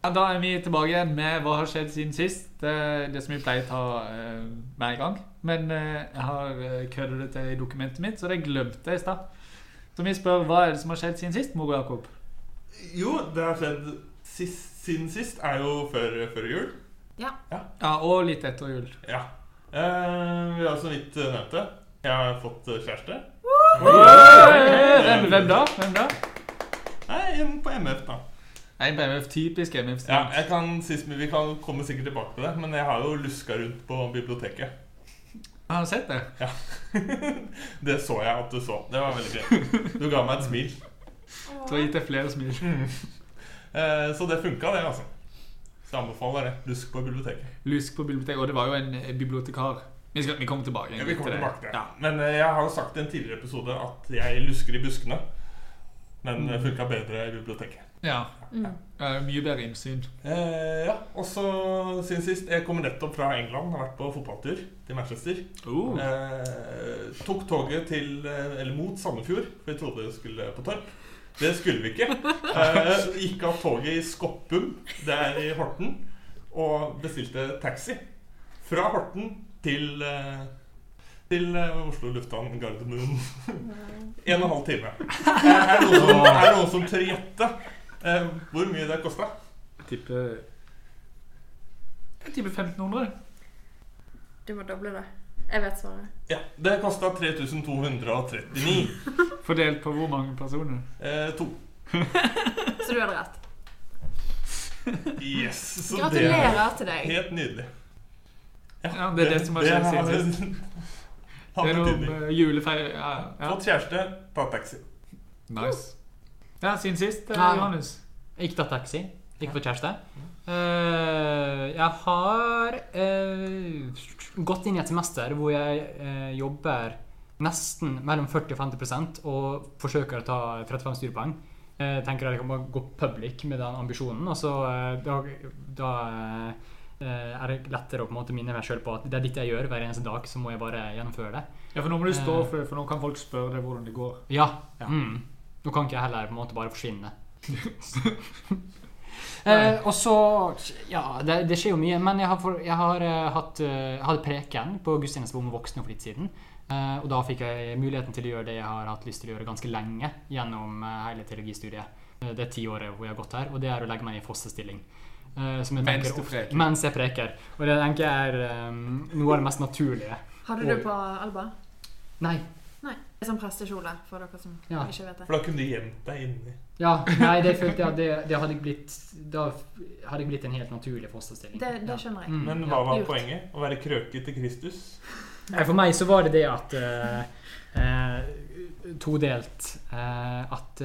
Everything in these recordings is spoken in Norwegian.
Ja, Da er vi tilbake igjen med hva har skjedd siden sist. Det, det som vi pleier å ta eh, hver gang. Men uh, jeg har kødda det til i dokumentet mitt, så det glemte jeg i stad. Så vi spør hva er det som har skjedd siden sist, Mogo Jakob? Jo, det har skjedd sist, siden sist er jo før, før jul. Ja, Og litt etter jul. Ja. Uh, vi har også vidt eh, nevnt det. Jeg har fått eh, kjæreste. Hvem, hvem da? Hvem da? Nei, en på MF, da. Nei, BMF, typisk MF. Ja, jeg kan, sist, Vi kan komme sikkert tilbake på det, men jeg har jo luska rundt på biblioteket. Har du sett det? Ja. Det så jeg at du så. Det var veldig fint Du ga meg et smil. Så har gitt deg flere smil. Eh, så det funka, det, altså. Så jeg anbefaler det. Lusk på biblioteket. Lusk på biblioteket. Og det var jo en bibliotekar. Vi, skal, vi kommer tilbake. Ja, vi kommer til tilbake til det. Ja. Men eh, jeg har jo sagt i en tidligere episode at jeg lusker i buskene. Men det funka bedre i biblioteket. Ja. Mm. Eh, mye bedre innsyn. Eh, ja, og så siden sist Jeg kommer nettopp fra England. Har vært på fotballtur til Manchester. Uh. Eh, tok toget til eh, Eller mot Sandefjord, for vi trodde vi skulle på Torp. Det skulle vi ikke. Eh, gikk av toget i Skoppum, det er i Horten, og bestilte taxi. Fra Horten til eh, til Oslo lufthavn Gardermoen. en og en halv time. Er, det noen som, er det noen som tør gjette eh, hvor mye det kosta? Jeg tipper Jeg tipper 1500. Du må doble det. Jeg vet svaret. Ja, Det kosta 3239. Fordelt på hvor mange personer? Eh, to. Så du hadde rett. Yes. Så det Gratulerer til deg. Helt nydelig. Ja, det er det som har skjedd siden sist. Det er noe med julefeiring ja, ja. Fått kjæreste, ta taxi. Nice. Ja, siden sist, eh, Ja. Johannes. Ikke tatt taxi. Ikke fått kjæreste. Uh, jeg har uh, gått inn i et semester hvor jeg uh, jobber nesten mellom 40 og 50 og forsøker å ta 35 studiepoeng. Jeg tenker at jeg kan bare gå public med den ambisjonen, og så eh, da, da eh, er det lettere å på en måte minne meg sjøl på at det er dette jeg gjør hver eneste dag, så må jeg bare gjennomføre det. Ja, for nå må du stå Eh. for det, for nå kan folk spørre deg hvordan det går. Ja. Ja. Mm. Nå kan ikke jeg heller på en måte bare forsvinne. eh, og så Ja, det, det skjer jo mye. Men jeg har, for, jeg har uh, hatt uh, hadde preken på gudstjeneste for voksne for litt siden. Uh, og da fikk jeg muligheten til å gjøre det jeg har hatt lyst til å gjøre ganske lenge gjennom eh, hele teologistudiet. det det tiåret hvor jeg har gått her, og det er å legge meg i fosterstilling. Eh, som jeg Mens tenker du ofte- preker. Mens jeg preker. Og det tenker jeg er um, noe av det mest naturlige. Hadde du det på Alba? Nei. Det er sånn prestekjole, for dere som Ja. ikke vet det. For da kunne du gjemt deg inni. Ja, nei, det følte jeg at det, det hadde blitt Da hadde jeg blitt en helt naturlig fosterstilling. Det, det skjønner jeg. Mm, Men hva var lurt. poenget? Å være krøke til Kristus? Nei, For meg så var det det at uh, uh, Todelt. Uh, at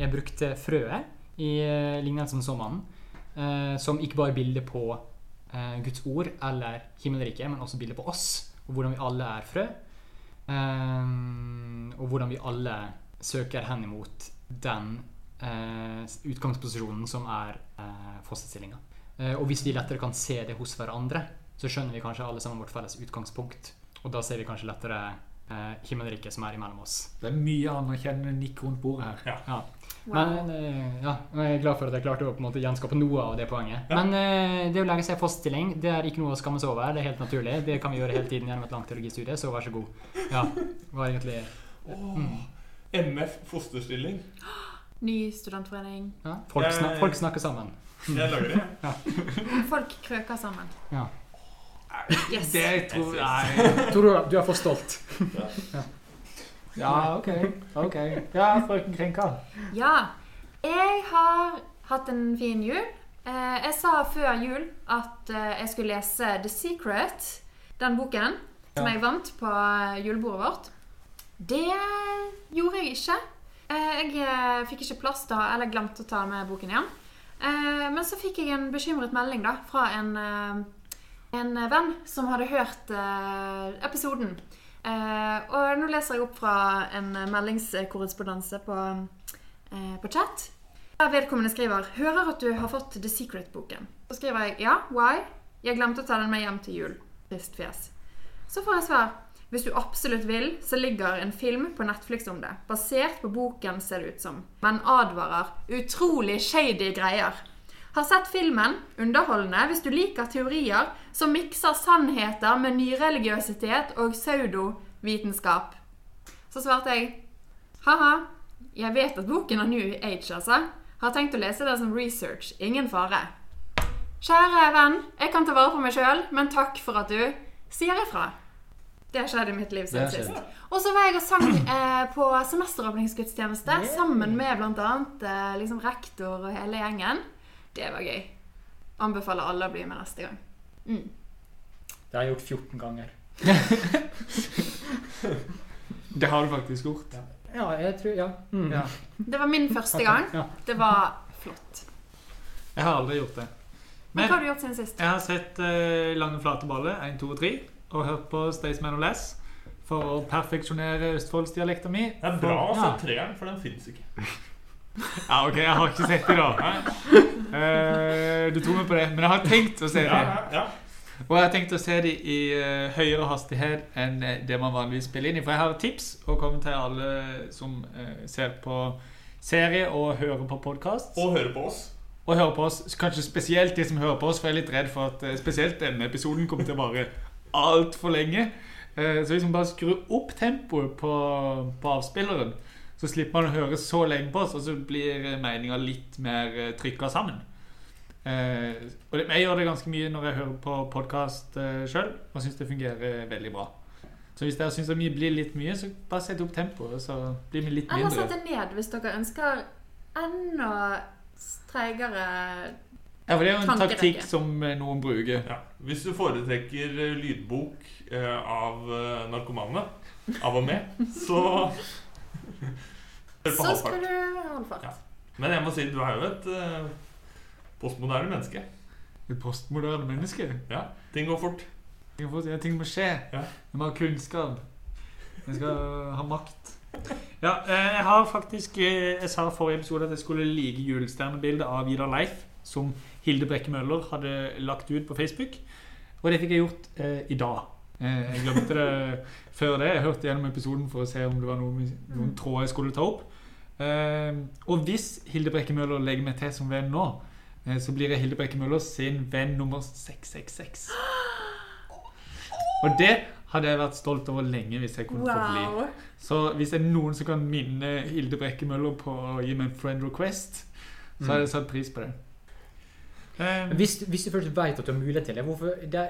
jeg brukte frøet i uh, lignelsen som eh, som ikke bare bilde på eh, Guds ord eller himmelriket, men også bilde på oss, og hvordan vi alle er frø. Eh, og hvordan vi alle søker hen imot den eh, utgangsposisjonen som er eh, fosterstillinga. Eh, og hvis vi lettere kan se det hos hverandre, så skjønner vi kanskje alle sammen vårt felles utgangspunkt. Og da ser vi kanskje lettere eh, himmelriket som er imellom oss. Det er mye anerkjennende nikk rundt bordet her. Ja. Wow. Men ja, jeg er glad for at jeg klarte å på en måte gjenskape noe av det poenget. Ja. Men eh, det å legge seg i fosterstilling det er ikke noe å skamme seg over. Det er helt naturlig. Det kan vi gjøre hele tiden gjennom et langt teologistudie, så vær så god. Ja, var egentlig Åh, MF fosterstilling. Ny studentforening. ja. Folk, snak, folk snakker sammen. Jeg lager det. Folk krøker sammen. Ja. Yes. Det tror jeg Tror du du er for stolt? Ja, OK. ok Ja, frøken Krinka. Ja. Jeg har hatt en fin jul. Eh, jeg sa før jul at eh, jeg skulle lese The Secret, den boken, som jeg vant på eh, julebordet vårt. Det gjorde jeg ikke. Jeg fikk ikke plass ha, eller glemte å ta med boken igjen. Men så fikk jeg en bekymret melding da, fra en, en venn som hadde hørt episoden. Eh, og nå leser jeg opp fra en meldingskorrespondanse på, eh, på chat. Der vedkommende skriver 'Hører at du har fått The Secret-boken'. Så skriver jeg 'Ja, why?' 'Jeg glemte å ta den med hjem til jul'. Trist fjes. Så får jeg svar. Hvis du absolutt vil, så ligger en film på Netflix om det. Basert på boken, ser det ut som. Men advarer. Utrolig shady greier. Har sett filmen. Underholdende hvis du liker teorier som mikser sannheter med nyreligiøsitet og pseudovitenskap. Så svarte jeg ha-ha. Jeg vet at boken er New Age, altså. Har tenkt å lese det som research. Ingen fare. Kjære venn, jeg kan ta vare på meg sjøl, men takk for at du sier ifra. Det skjedde i mitt liv siden sist. Og så var jeg og sang eh, på semesteråpningsgudstjeneste sammen med bl.a. Eh, liksom rektor og hele gjengen. Det var gøy. Anbefaler alle å bli med neste gang. Mm. Det har jeg gjort 14 ganger. Det har du faktisk gjort. Ja, jeg tror Ja. Mm. Ja. Det var min første gang. Ja. Det var flott. Jeg har aldri gjort det. Men Men hva har du gjort siden sist? jeg har sett uh, Lange flate baller 1, 2 og 3 og hørt på Staysman og Less for å perfeksjonere østfoldsdialekta mi. Det er bra å se treeren, for den fins ikke. Ja, ok, jeg har ikke sett det, da. Uh, du tok meg på det, men jeg har tenkt å se det. ja, ja. Og jeg har tenkt å se det i uh, høyere hastighet enn eh, det man vanligvis spiller inn i. For jeg har tips å komme til alle som uh, ser på serie og hører på podkast. Og høre på oss. Og hører på oss, kanskje spesielt de som hører på oss, for jeg er litt redd for at spesielt denne episoden kommer til å vare altfor lenge. Så man bare skrur opp tempoet på, på avspilleren, så slipper man å høre så lenge på oss, og så blir meninga litt mer eh, trykka sammen. Eh, og det, jeg gjør det ganske mye når jeg hører på podkast eh, sjøl, og syns det fungerer veldig bra. Så hvis dere syns det mye blir litt mye, så bare sett opp tempoet, så blir vi litt mindre. Eller sett det ned hvis dere ønsker enda treigere Ja, for det er jo en taktikk som eh, noen bruker. Ja. Hvis du foretrekker eh, lydbok eh, av eh, narkomane, av og med, så Så skal du holde fart. Ja. Men jeg må si, du er jo et uh, postmoderne menneske. Et postmoderne menneske. Ja, Ting går fort. Ting må, ting må skje. Ja. Må ha kunnskap. Vi skal ha makt. Ja, eh, jeg har faktisk eh, Jeg sa i forrige episode at jeg skulle like julestjernebildet av Vidar Leif, som Hilde Brekke Møller hadde lagt ut på Facebook. Og det fikk jeg gjort eh, i dag. Eh, jeg glemte det før det. Jeg hørte gjennom episoden for å se om det var noen, noen tråder jeg skulle ta opp. Eh, og hvis Hilde Brekke Møller legger meg til som venn nå, eh, så blir jeg Hilde Brekke Møller sin venn nummer 666. Og det hadde jeg vært stolt over lenge hvis jeg kunne få bli. Så hvis det er noen som kan minne Hilde Brekke Møller på å gi meg en friend request, så hadde jeg satt pris på det. Um, Hvis, hvis du først vet at du har mulighet til det, hvorfor det,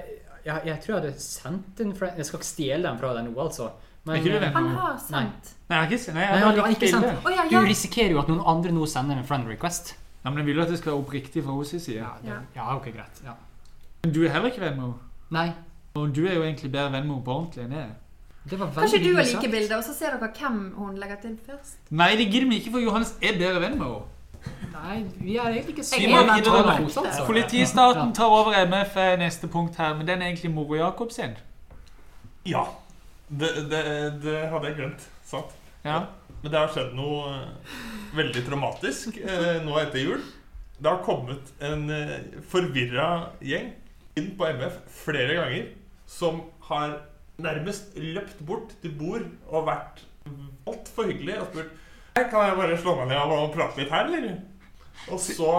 jeg, jeg tror jeg hadde sendt den fra Jeg skal ikke stjele den fra deg nå, altså. Men, ikke det? Han har sendt nei, jeg nei, jeg Nei, han har ikke sendt. Oh, ja, ja, Du risikerer jo at noen andre nå sender en friend request. Nei, men jeg vil jo at det skal være oppriktig fra hennes side. Ja, det, ja ok, greit. Ja. Men du er heller ikke venn med henne. Nei, Og du er jo egentlig bedre venn med henne på ordentlig enn jeg er. det var Kanskje du har like bilder, og så ser dere hvem hun legger til først. Nei, det gidder vi ikke, for Johannes er bedre venn med henne. Nei, vi er egentlig ikke så Jeg videre nå. altså. Politistaten tar over MF er neste punkt her, men den er egentlig Moro Jakob sin. Ja. Det, det, det hadde jeg glemt. Sant. Ja. Men det har skjedd noe eh, veldig traumatisk eh, nå etter jul. Det har kommet en eh, forvirra gjeng inn på MF flere ganger som har nærmest løpt bort til bord og vært altfor hyggelig og spurt «Hei, Kan jeg bare slå meg ned og prate litt her, eller? Og så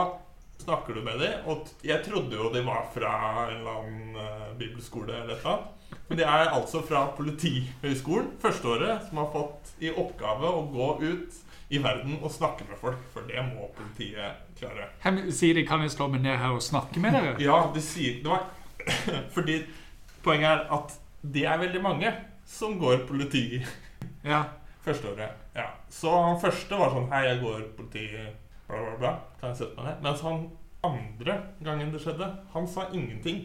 snakker du med dem, og jeg trodde jo de var fra en eller annen eh, bibelskole eller et eller annet. Men de er altså fra Politihøgskolen, førsteåret, som har fått i oppgave å gå ut i verden og snakke med folk. For det må politiet klare. Hem- Sier de kan jeg slå meg ned her og snakke med dere? Ja, de sier det var, Fordi poenget er at det er veldig mange som går politi Ja. førsteåret. Ja. Så han første var sånn Hei, jeg går politi bla, bla, bla. Kan jeg sette meg ned? Mens han andre gangen det skjedde, han sa ingenting.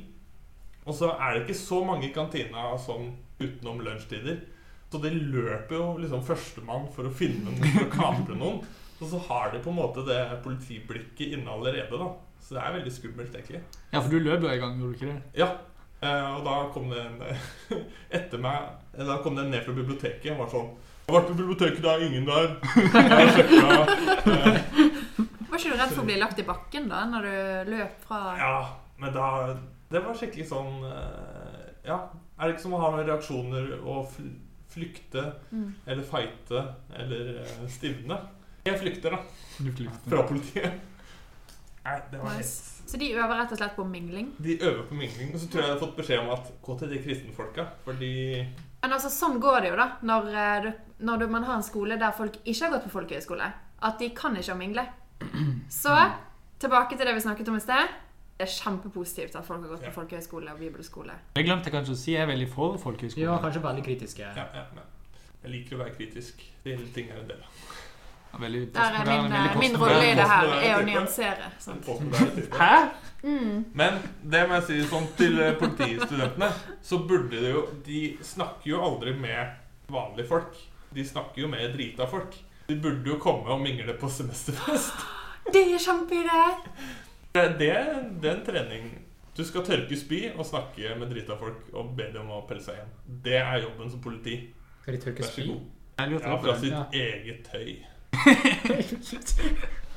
Og så er det ikke så mange i kantina sånn utenom lunsjtider. Så de løper jo liksom førstemann for å finne noen for å kapre noen. Og så har de på en måte det politiblikket inne allerede, da. Så det er veldig skummelt, egentlig. ja, for du løp jo en gang, gjorde du ikke det? Ja. eh, og da kom det en etter meg Da kom det en ned fra biblioteket og var sånn 'Jeg har vært på biblioteket, det er ingen der.' Jeg Var ikke du redd for å bli lagt i bakken da, når du løp fra Ja, men da Det var skikkelig sånn eh, Ja, er det ikke som å ha noen reaksjoner og flykte Mm. eller fighte eller eh, stivne? Jeg flykter, da. Du flykter. Fra politiet. Nei, det var helt Nice. Så de øver rett og slett på mingling? De øver på mingling, og så tror jeg jeg har fått beskjed om at gå til de kristenfolka, fordi Men altså, sånn går det jo, da. Når, eh, når man har en skole der folk ikke har gått på folkehøyskole. At de kan ikke å mingle. Så tilbake til det vi snakket om i sted. Det er kjempepositivt at folk har gått Ja. på folkehøyskole og bibelskole. Jeg glemte kanskje å si jeg er veldig for folkehøyskole. Ja, kanskje veldig kritiske. ja, ja, ja. Jeg liker å være kritisk til ting jeg er en del av. Veldig Der er min, veldig eh, min rolle i det her er å nyansere. Hæ? Mm. Men det må jeg si sånn til eh, politistudentene, så burde det jo De snakker jo aldri med vanlige folk. De snakker jo med drita folk. De burde jo komme og mingle på semesterfest. Det er kjempeidé! Det, er en trening. Du skal tørke spy og snakke med drita folk og be dem å pelle seg igjen. Det er jobben som politi. Skal de tørke Vær så spy? god. Ja, fra sitt Ja. eget tøy.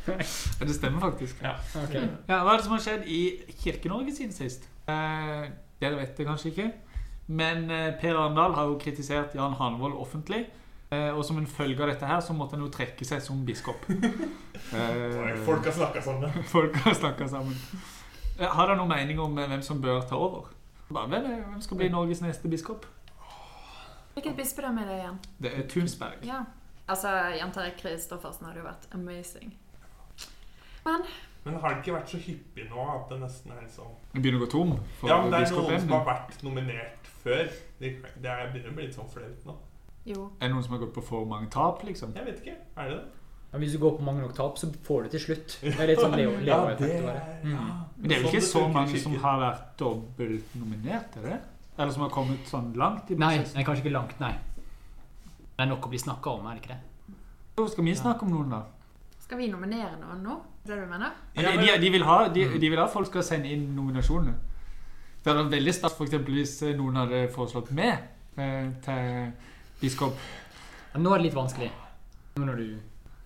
Ja, det stemmer faktisk. Ja. Okay. Ja, Hva er det som har skjedd i Kirke-Norge siden sist? Eh, dere vet det kanskje ikke. Men eh, Per Arendal har jo kritisert Jan Hanvold offentlig. Eh, og som en følge av dette her så måtte han jo trekke seg som biskop. Eh, Folk har snakka sammen. folk har snakka sammen. Eh, Har dere noen mening om eh, hvem som bør ta over? Bare, er- hvem skal bli Norges neste biskop? Hvilket bispedømme er det igjen? Det er Tunsberg. Ja. Altså, Jan Terje Kristoffersen hadde jo vært amazing. Men Men har det ikke vært så hyppig nå at det nesten er liksom Det begynner å gå tom for Ja, men det er noen som har vært nominert før. Det, det er, begynner å bli litt sånn flaut nå. jo. Er det noen som har gått på for mange tap, liksom? Jeg vet ikke. Er det det? Men hvis du går på mange nok tap, så får du til slutt. Det er litt sånn Leo, bare. ja. Mm. Men det er vel Sånn ikke så mange som har vært dobbeltnominert, er det? Eller som har kommet sånn langt i prosessen? Nei, nei kanskje ikke langt, nei. Det er nok å bli snakka om, er det ikke det? Så skal vi snakke om noen, da? Skal vi nominere noen nå? Er det det du mener? Ja, de, de, vil ha, de, de vil ha folk skal sende inn nominasjoner. Det hadde vært veldig stas for eksempel hvis eh, noen hadde foreslått meg eh, til biskop. Nå er det litt vanskelig. Nå når du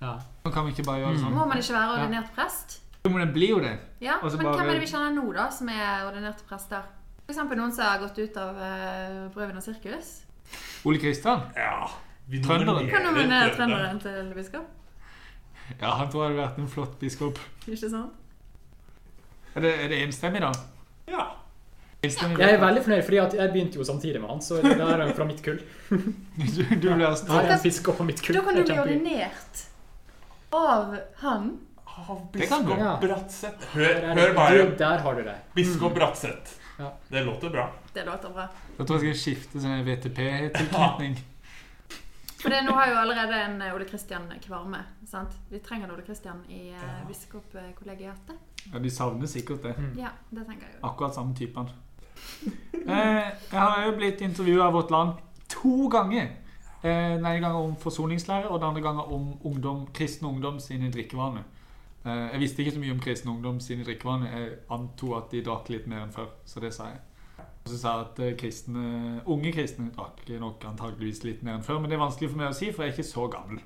Ja. Nå kan vi ikke bare gjøre det Mm. sånn. Må man ikke være ordinert prest? Jo, men det blir jo det. Ja, Også men bare- hvem er det vi kjenner nå, da, som er ordinerte prester? Eksempel noen som har gått ut av uh, Brøven og sirkus. Ole Kristian? Ja. Vi Trønderen. Kan nominere trønderen. til biskop? Ja, han tror jeg hadde vært en flott biskop. Ikke sant? Er det, er det enstemmig, da? Ja. Enstemmig, Jeg er veldig fornøyd, fordi jeg begynte jo samtidig med han, så det er fra mitt kull. Du, du ble en biskop på mitt kull. Da kan du bli ordinert av han. Av biskop. Ja. Bratseth. Hør, hør bare. Du, der har du det. Biskop Bratseth. Ja. Det låter bra. Det låter bra. Da tror jeg skal skifte sånn VTP-tilknytning. For nå har jo allerede en eh, Ole Kristian Kvarme. sant? Vi trenger en Ole Kristian i uh, Ja. biskopkollegiatet. Ja, de savner sikkert det. Mm. Ja, det tenker jeg jo. Akkurat samme typen. Eh, jeg har jo blitt intervjua av Vårt Land to ganger. Eh, den ene gangen om forsoningslære, og den andre gangen om ungdom, kristen ungdom sine drikkevaner. Eh, jeg visste ikke så mye om kristen ungdom sine drikkevaner. Jeg antok at de drakk litt mer enn før, så det sa jeg. Og så sa jeg at eh, kristne, unge kristne drakk nok antageligvis litt mer enn før, men det er vanskelig for meg å si, for jeg er ikke så gammel.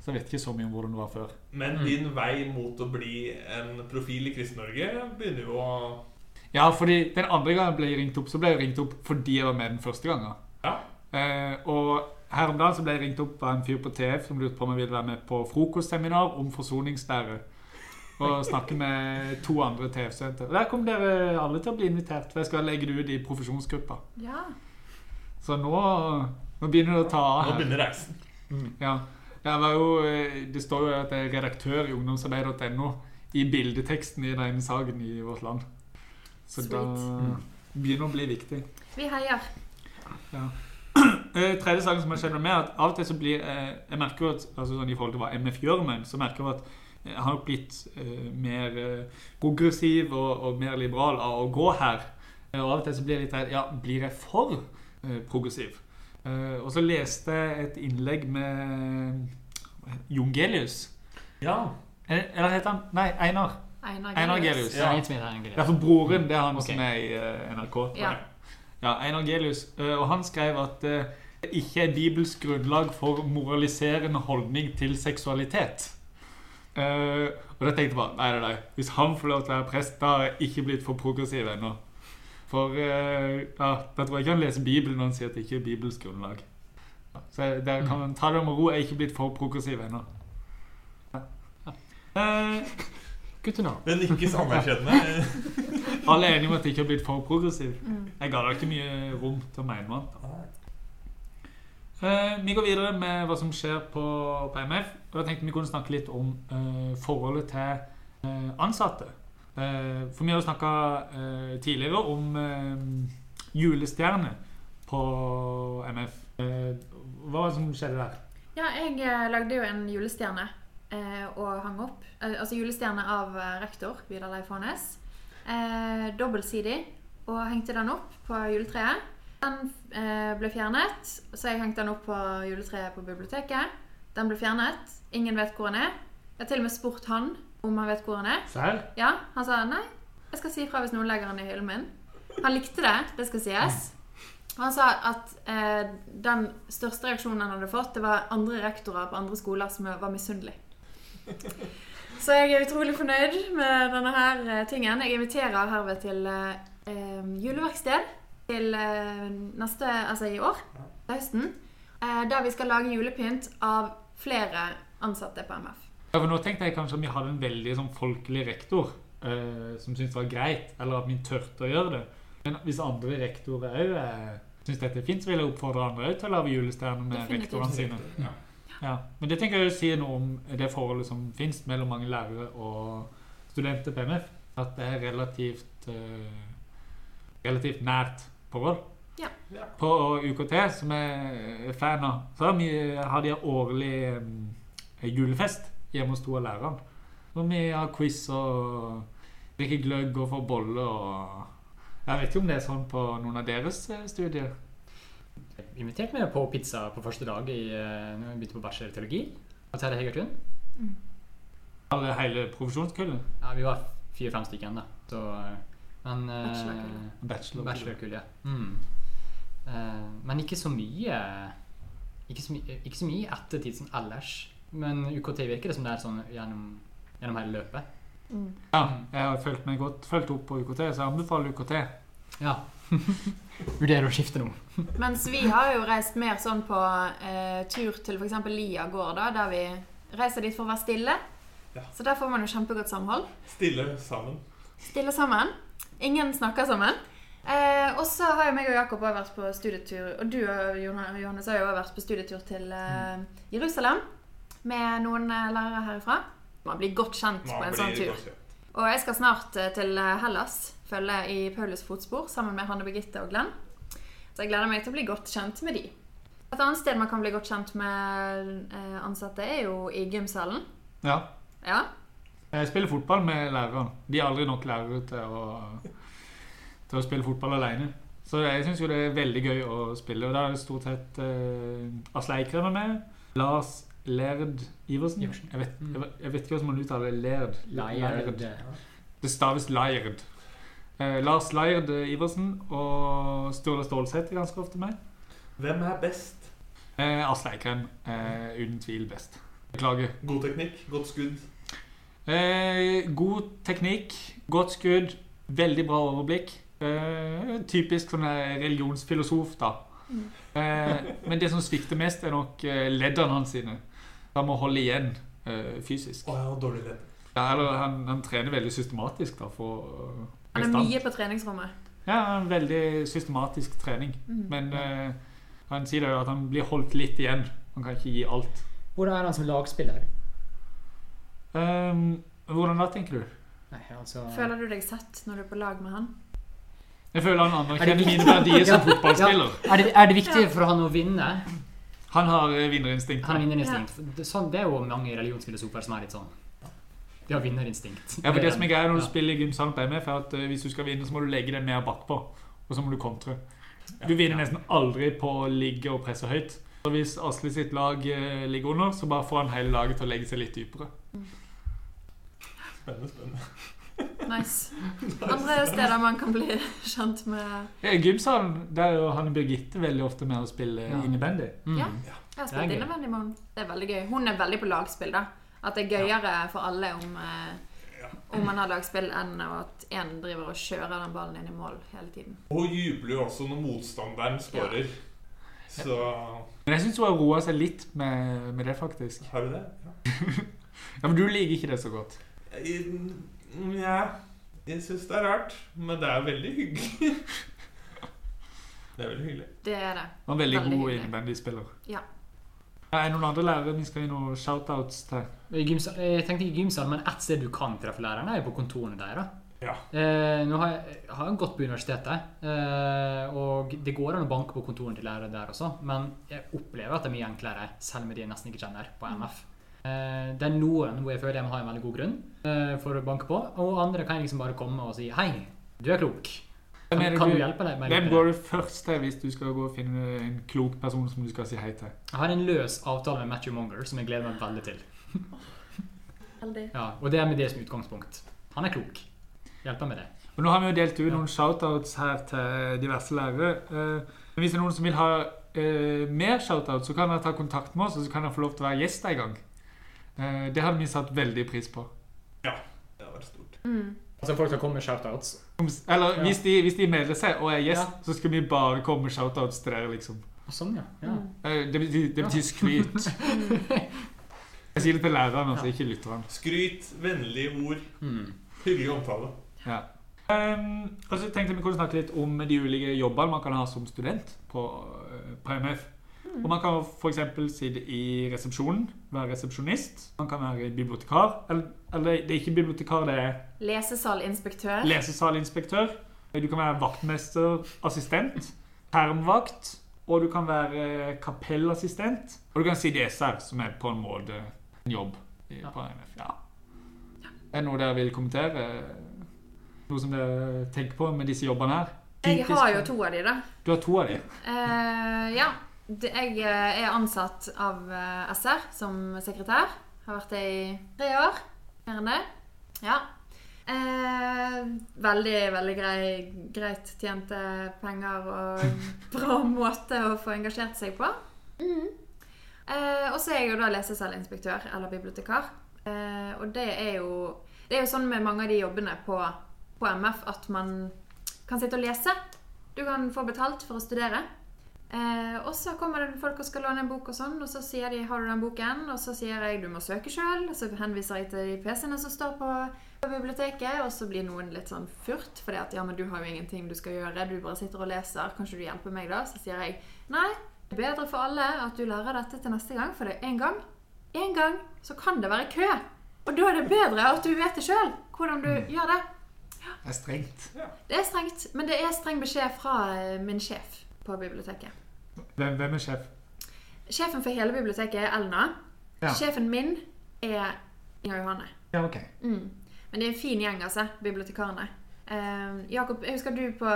Så jeg vet ikke så mye om hvordan det var før. Men Mm. din vei mot å bli en profil i Kristen-Norge begynner jo å Ja, fordi den andre gangen jeg ble ringt opp, så ble jeg ringt opp fordi jeg var med den første gangen. Ja. Eh, og her om dagen så ble jeg ringt opp av en fyr på TF som lurte på om jeg ville være med på frokostseminar om forsoningslære. Og snakke med to andre TF-studenter. Og Der kommer dere alle til å bli invitert, for jeg skal legge det ut i profesjonsgruppa. Ja. Så nå, nå begynner det å ta av Nå begynner reisen. Ja. Jeg var jo, eh, det står jo at jeg er redaktør i ungdomsarbeid.no i bildeteksten i den saken i Vårt Land. Så Sweet. da begynner det å bli viktig. Vi heier. Ja. tredje saken som har skjedd med meg, er at av og til så blir jeg, Jeg merker at altså sånn i forhold til hva MF gjør med en, så merker jeg at har nok blitt eh, mer eh, progressiv og, og mer liberal av å gå her. Eh, og av og til så blir jeg litt redd Ja, blir jeg for progressiv? Eh, og så leste jeg et innlegg med Jungelius. Ja. Eller heter han Nei, Einar. Einar Einar Gelius. Ja. Det er for broren det er han okay. som er i NRK. Ja. Ja, Einar Gelius. Og han skrev at det ikke er Bibels grunnlag for moraliserende holdning til seksualitet. Eh, og da tenkte jeg bare nei, nei, nei. Hvis han får lov til å være prest, da har jeg ikke blitt for progressiv ennå. For uh, ja, da tror jeg ikke han leser Bibelen når han sier at det ikke er Bibels grunnlag. Så jeg- kan kan ta det med ro. Jeg er ikke blitt for progressiv ennå. Uh, Eh, to. Det nikkes anerkjennende. Alle er enige om at jeg ikke har blitt for progressiv. Mm. Jeg ga da ikke mye rom til å mene noe annet. Eh, vi går videre med hva som skjer på, på MF. Og jeg tenkte vi kunne snakke litt om eh, forholdet til eh, ansatte. For vi har jo snakka tidligere om julestjerne på MF. Hva var det som skjedde der? Ja, jeg lagde jo en julestjerne og hang opp. Altså julestjerne av rektor Vidar Leif Hånes. Dobbeltsidig. Og hengte den opp på juletreet. Den eh, ble fjernet, så jeg hengte den opp på juletreet på biblioteket. Den ble fjernet. Ingen vet hvor den er. Jeg har til og med spurt han om han vet hvor den er. Sel? Ja, Han sa nei, jeg skal si ifra hvis noen legger den i hyllen min. Han likte det, det skal sies. Han sa at eh, den største reaksjonen han hadde fått, det var andre rektorer på andre skoler som var misunnelige. Så jeg er utrolig fornøyd med denne her eh, tingen. Jeg inviterer herved til eh, eh, juleverksted til eh, neste, altså i år, til høsten. Eh, der vi skal lage julepynt av flere ansatte på MF. Ja, for nå tenkte jeg kanskje at vi hadde en veldig sånn folkelig rektor eh, som syntes det var greit, eller at vi turte å gjøre det. Men hvis andre rektorer òg eh, syns dette er fint, så vil jeg oppfordre andre òg til å lage julestjerner med rektorene sine. Ja. Men det tenker jeg å si noe om det forholdet som fins mellom mange lærere og studenter på MF. At det er relativt eh, relativt nært forhold. Roll. Ja. På UKT, som jeg er fan av, så har, vi, har de årlig mm, julefest hjemme hos to av lærerne. Hvor vi har quiz og drikker gløgg og får bolle og Jeg vet ikke om det er sånn på noen av deres eh, studier. Jeg inviterte meg på pizza på første dag i, eh, når jeg begynte på bachelorteologi. Og Terje Hegertun. Mm. hele profesjonskullet. Ja, vi var fire-fem stykker da. Så, eh, men eh, Bachelorkull. Bachelor. Bachelorkull, ja. Mm. Eh, men ikke så mye ikke så, mye, ikke så mye i ettertid som ellers. Men UKT virker det som det er sånn gjennom, gjennom hele løpet. Mm. Ja, jeg har følt meg godt fulgt opp på UKT, så jeg anbefaler UKT. Ja. Vurderer å skifte nå. Mens vi har jo reist mer sånn på eh, tur til f.eks. Lia gård, da, der vi reiser dit for å være stille. Ja. Så der får man jo kjempegodt samhold. Stille sammen. Stille sammen. Ingen snakker sammen. Eh, og så har jo meg og Jakob også vært på studietur, og du og Johannes har jo også vært på studietur til eh, Jerusalem med noen eh, lærere herifra. Man blir godt kjent på en sånn tur. Og jeg skal snart eh, til Hellas, følge i Paulus fotspor, sammen med Hanne Birgitte og Glenn. Så jeg gleder meg til å bli godt kjent med de. Et annet sted man kan bli godt kjent med eh, ansatte, er jo i gymsalen. Ja. Ja. Jeg spiller fotball med læreren. De er aldri nok lærere til å, til å spille fotball alene. Så jeg syns jo det er veldig gøy å spille. Og da er det stort sett uh, Asle Eikrem er med. Lars Lerd Iversen. Iversen. Jeg vet, jeg, vet- jeg vet ikke hvordan man uttaler det. Lerd. Laird. Det staves Laird. Eh, Lars Laird Iversen og Sturle Stålseth er ganske ofte med. Hvem er best? Eh, Asle Eikrem er uten tvil best. Beklager. God teknikk, godt skudd. Eh, god teknikk, godt skudd, veldig bra overblikk. Eh, typisk sånn religionsfilosof, da. Mm. Eh, men det som svikter mest, er nok eh, leddene hans sine. Han må holde igjen eh, fysisk. Oh, ja, dårlig ledd. Ja, eller han, han trener veldig systematisk da, for uh, Han er stand. mye på treningsrommet. Ja, en veldig systematisk trening. Mm. Men eh, han sier jo at han blir holdt litt igjen. Han kan ikke gi alt. Hvordan er han som lagspiller? Ehm, hvordan da, tenker du? Nei, altså Føler du deg sett når du er på lag med han? Jeg føler han Er det anerkjenner mine verdier som Ja. fotballspiller. er, det, er det viktig for han å vinne? Han har eh, vinnerinstinkt. Han har vinnerinstinkt. Det, sånn, det er jo mange religionsfilosofer som er litt sånn. De har vinnerinstinkt. Ja, for det som er greia når du Ja. spiller i gymsalen på MF, er at eh, hvis du skal vinne, så må du legge deg mer bakpå. Og så må du kontre. Du vinner nesten aldri på å ligge og presse høyt. Så hvis Asle sitt lag eh, ligger under, så bare får han hele laget til å legge seg litt dypere. Spennende, spennende. Nice. Andre steder man kan bli kjent med I gymsalen der er jo han Birgitte veldig ofte med å spille Ja. innebandy. Mm. Ja. Jeg har spilt innebandy med henne. Det er veldig gøy. Hun er veldig på lagspill, da. At det er gøyere for alle om, eh, om man har lagspill, enn at én driver og kjører den ballen inn i mål hele tiden. Og jubler jo også når motstanderen skårer. Så Men jeg syns hun har roa seg litt med, med det, faktisk. har du det? Ja. Ja, Men du liker ikke det så godt. Nja, jeg syns det er rart, men det er veldig hyggelig. Det er veldig hyggelig. Det er det. Han er veldig, Veldig god innebandyspiller. Ja. Ja, Er det noen andre lærere vi skal gi noen shoutouts til? Gymsal, jeg tenkte ikke gymsal, men ett sted du kan treffe lærerne, er jo på kontorene deres. Ja. Eh, nå har jeg, jeg gått på universitetet, eh, og det går an å banke på kontorene til lærere der også, men jeg opplever at det er mye enklere, selv med de jeg nesten ikke kjenner, på MF. Eh, det er noen hvor jeg føler jeg må ha en veldig god grunn eh, for å banke på, og andre kan jeg liksom bare komme og si hei, du er klok. Kan, kan du du- hjelpe deg? med Hvem går du først til hvis du skal gå og finne en klok person som du skal si hei til? Jeg har en løs avtale med Matthew Monger som jeg gleder meg veldig til. Ja, og det er med det som utgangspunkt. Han er klok. Hjelper med det. Og nå har vi jo delt ut noen shoutouts her til diverse lærere. Eh, hvis det er noen som vil ha eh, mer shoutouts, så kan dere ta kontakt med oss, og så kan dere få lov til å være gjest en gang. Eh, det hadde vi satt veldig pris på. Ja. Det hadde vært stort. Mm. Altså folk skal komme med shoutouts. Eller Ja. hvis, de, hvis de melder seg og er gjest, Ja. så skal vi bare komme med shoutouts til dere, liksom. Sånn, ja. ja. Mm. Eh, det, betyr, det betyr skryt. Jeg sier det til læreren, altså, ikke lytteren. Skryt, vennlige ord, Mm. hyggelig omtale. Ja. Um, og så tenkte jeg vi kunne snakke litt om de ulike jobbene man kan ha som student på, eh, på MF. Og Man kan f.eks. sitte i resepsjonen, være resepsjonist. Man kan være bibliotekar. Eller, eller det er ikke bibliotekar, det er Lesesalinspektør. lesesalinspektør. Du kan være vaktmester, assistent, termvakt, og du kan være kapellassistent. Og du kan si DSR, som er på en måte en jobb i, Ja. på NF. Ja. Er det noe dere vil kommentere? Noe som dere tenker på med disse jobbene her? Jeg har jo to av de, da. Du har to av de. Uh, ja. Det, jeg eh, er ansatt av eh, SR som sekretær. Har vært det i tre år. Mer enn det. Ja. Eh, veldig, veldig grei, greit tjente penger og bra måte å få engasjert seg på. Mm. Eh, og så er jeg jo da lesesalinspektør eller bibliotekar. Eh, og det er jo Det er jo sånn med mange av de jobbene på, på MF at man kan sitte og lese. Du kan få betalt for å studere. Eh, og så kommer det folk og skal låne en bok, og sånn, og så sier de 'har du den boken?' Og så sier jeg 'du må søke sjøl', så henviser jeg til de PC-ene som står på, på biblioteket, og så blir noen litt sånn furt, fordi at 'ja, men du har jo ingenting du skal gjøre, du bare sitter og leser, kanskje du hjelper meg da?' Så sier jeg 'nei, det er bedre for alle at du lærer dette til neste gang, for det er én gang, én gang, så kan det være kø'. Og da er det bedre at du vet det sjøl, hvordan du gjør det. Det er strengt. Det er strengt, men det er streng beskjed fra eh, min sjef på biblioteket. Hvem, hvem er sjef? Sjefen for hele biblioteket er Elna. Ja. Sjefen min er Inger Johanne. Ja, ok. Mm. Men det er en fin gjeng, altså, bibliotekarene. Uh, Jakob, jeg husker du på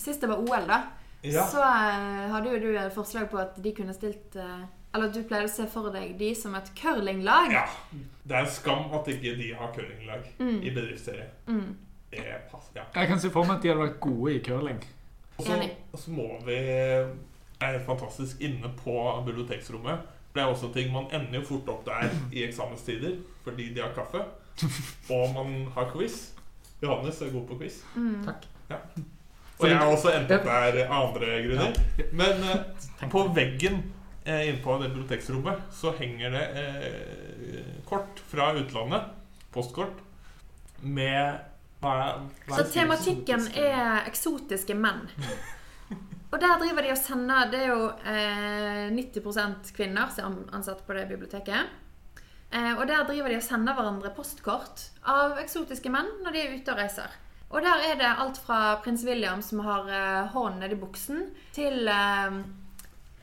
Sist det var OL, da, Ja. så uh, hadde jo du et forslag på at de kunne stilt uh, Eller at du pleide å se for deg de som et curlinglag. ja. Det er en skam at ikke de har curlinglag Mm. i bedriftsserie. Mm. Det passer, ja. Jeg kan se for meg at de hadde vært gode i curling. Og så må vi er helt fantastisk inne på biblioteksrommet. Det er også ting Man ender jo fort opp der i eksamenstider fordi de har kaffe. Og man har quiz. Johannes er god på quiz. Mm. Takk. Og jeg har også endt opp der andre grunner. Men eh, på veggen eh, inne på det biblioteksrommet så henger det eh, kort fra utlandet. Postkort. Med hva er, hva Så tematikken er eksotiske menn. Og der driver de og sender Det er jo eh, 90% kvinner som er ansatt på det biblioteket. Eh, og der driver de og sender hverandre postkort av eksotiske menn når de er ute og reiser. Og der er det alt fra prins William som har eh, hånden nedi buksen, til eh,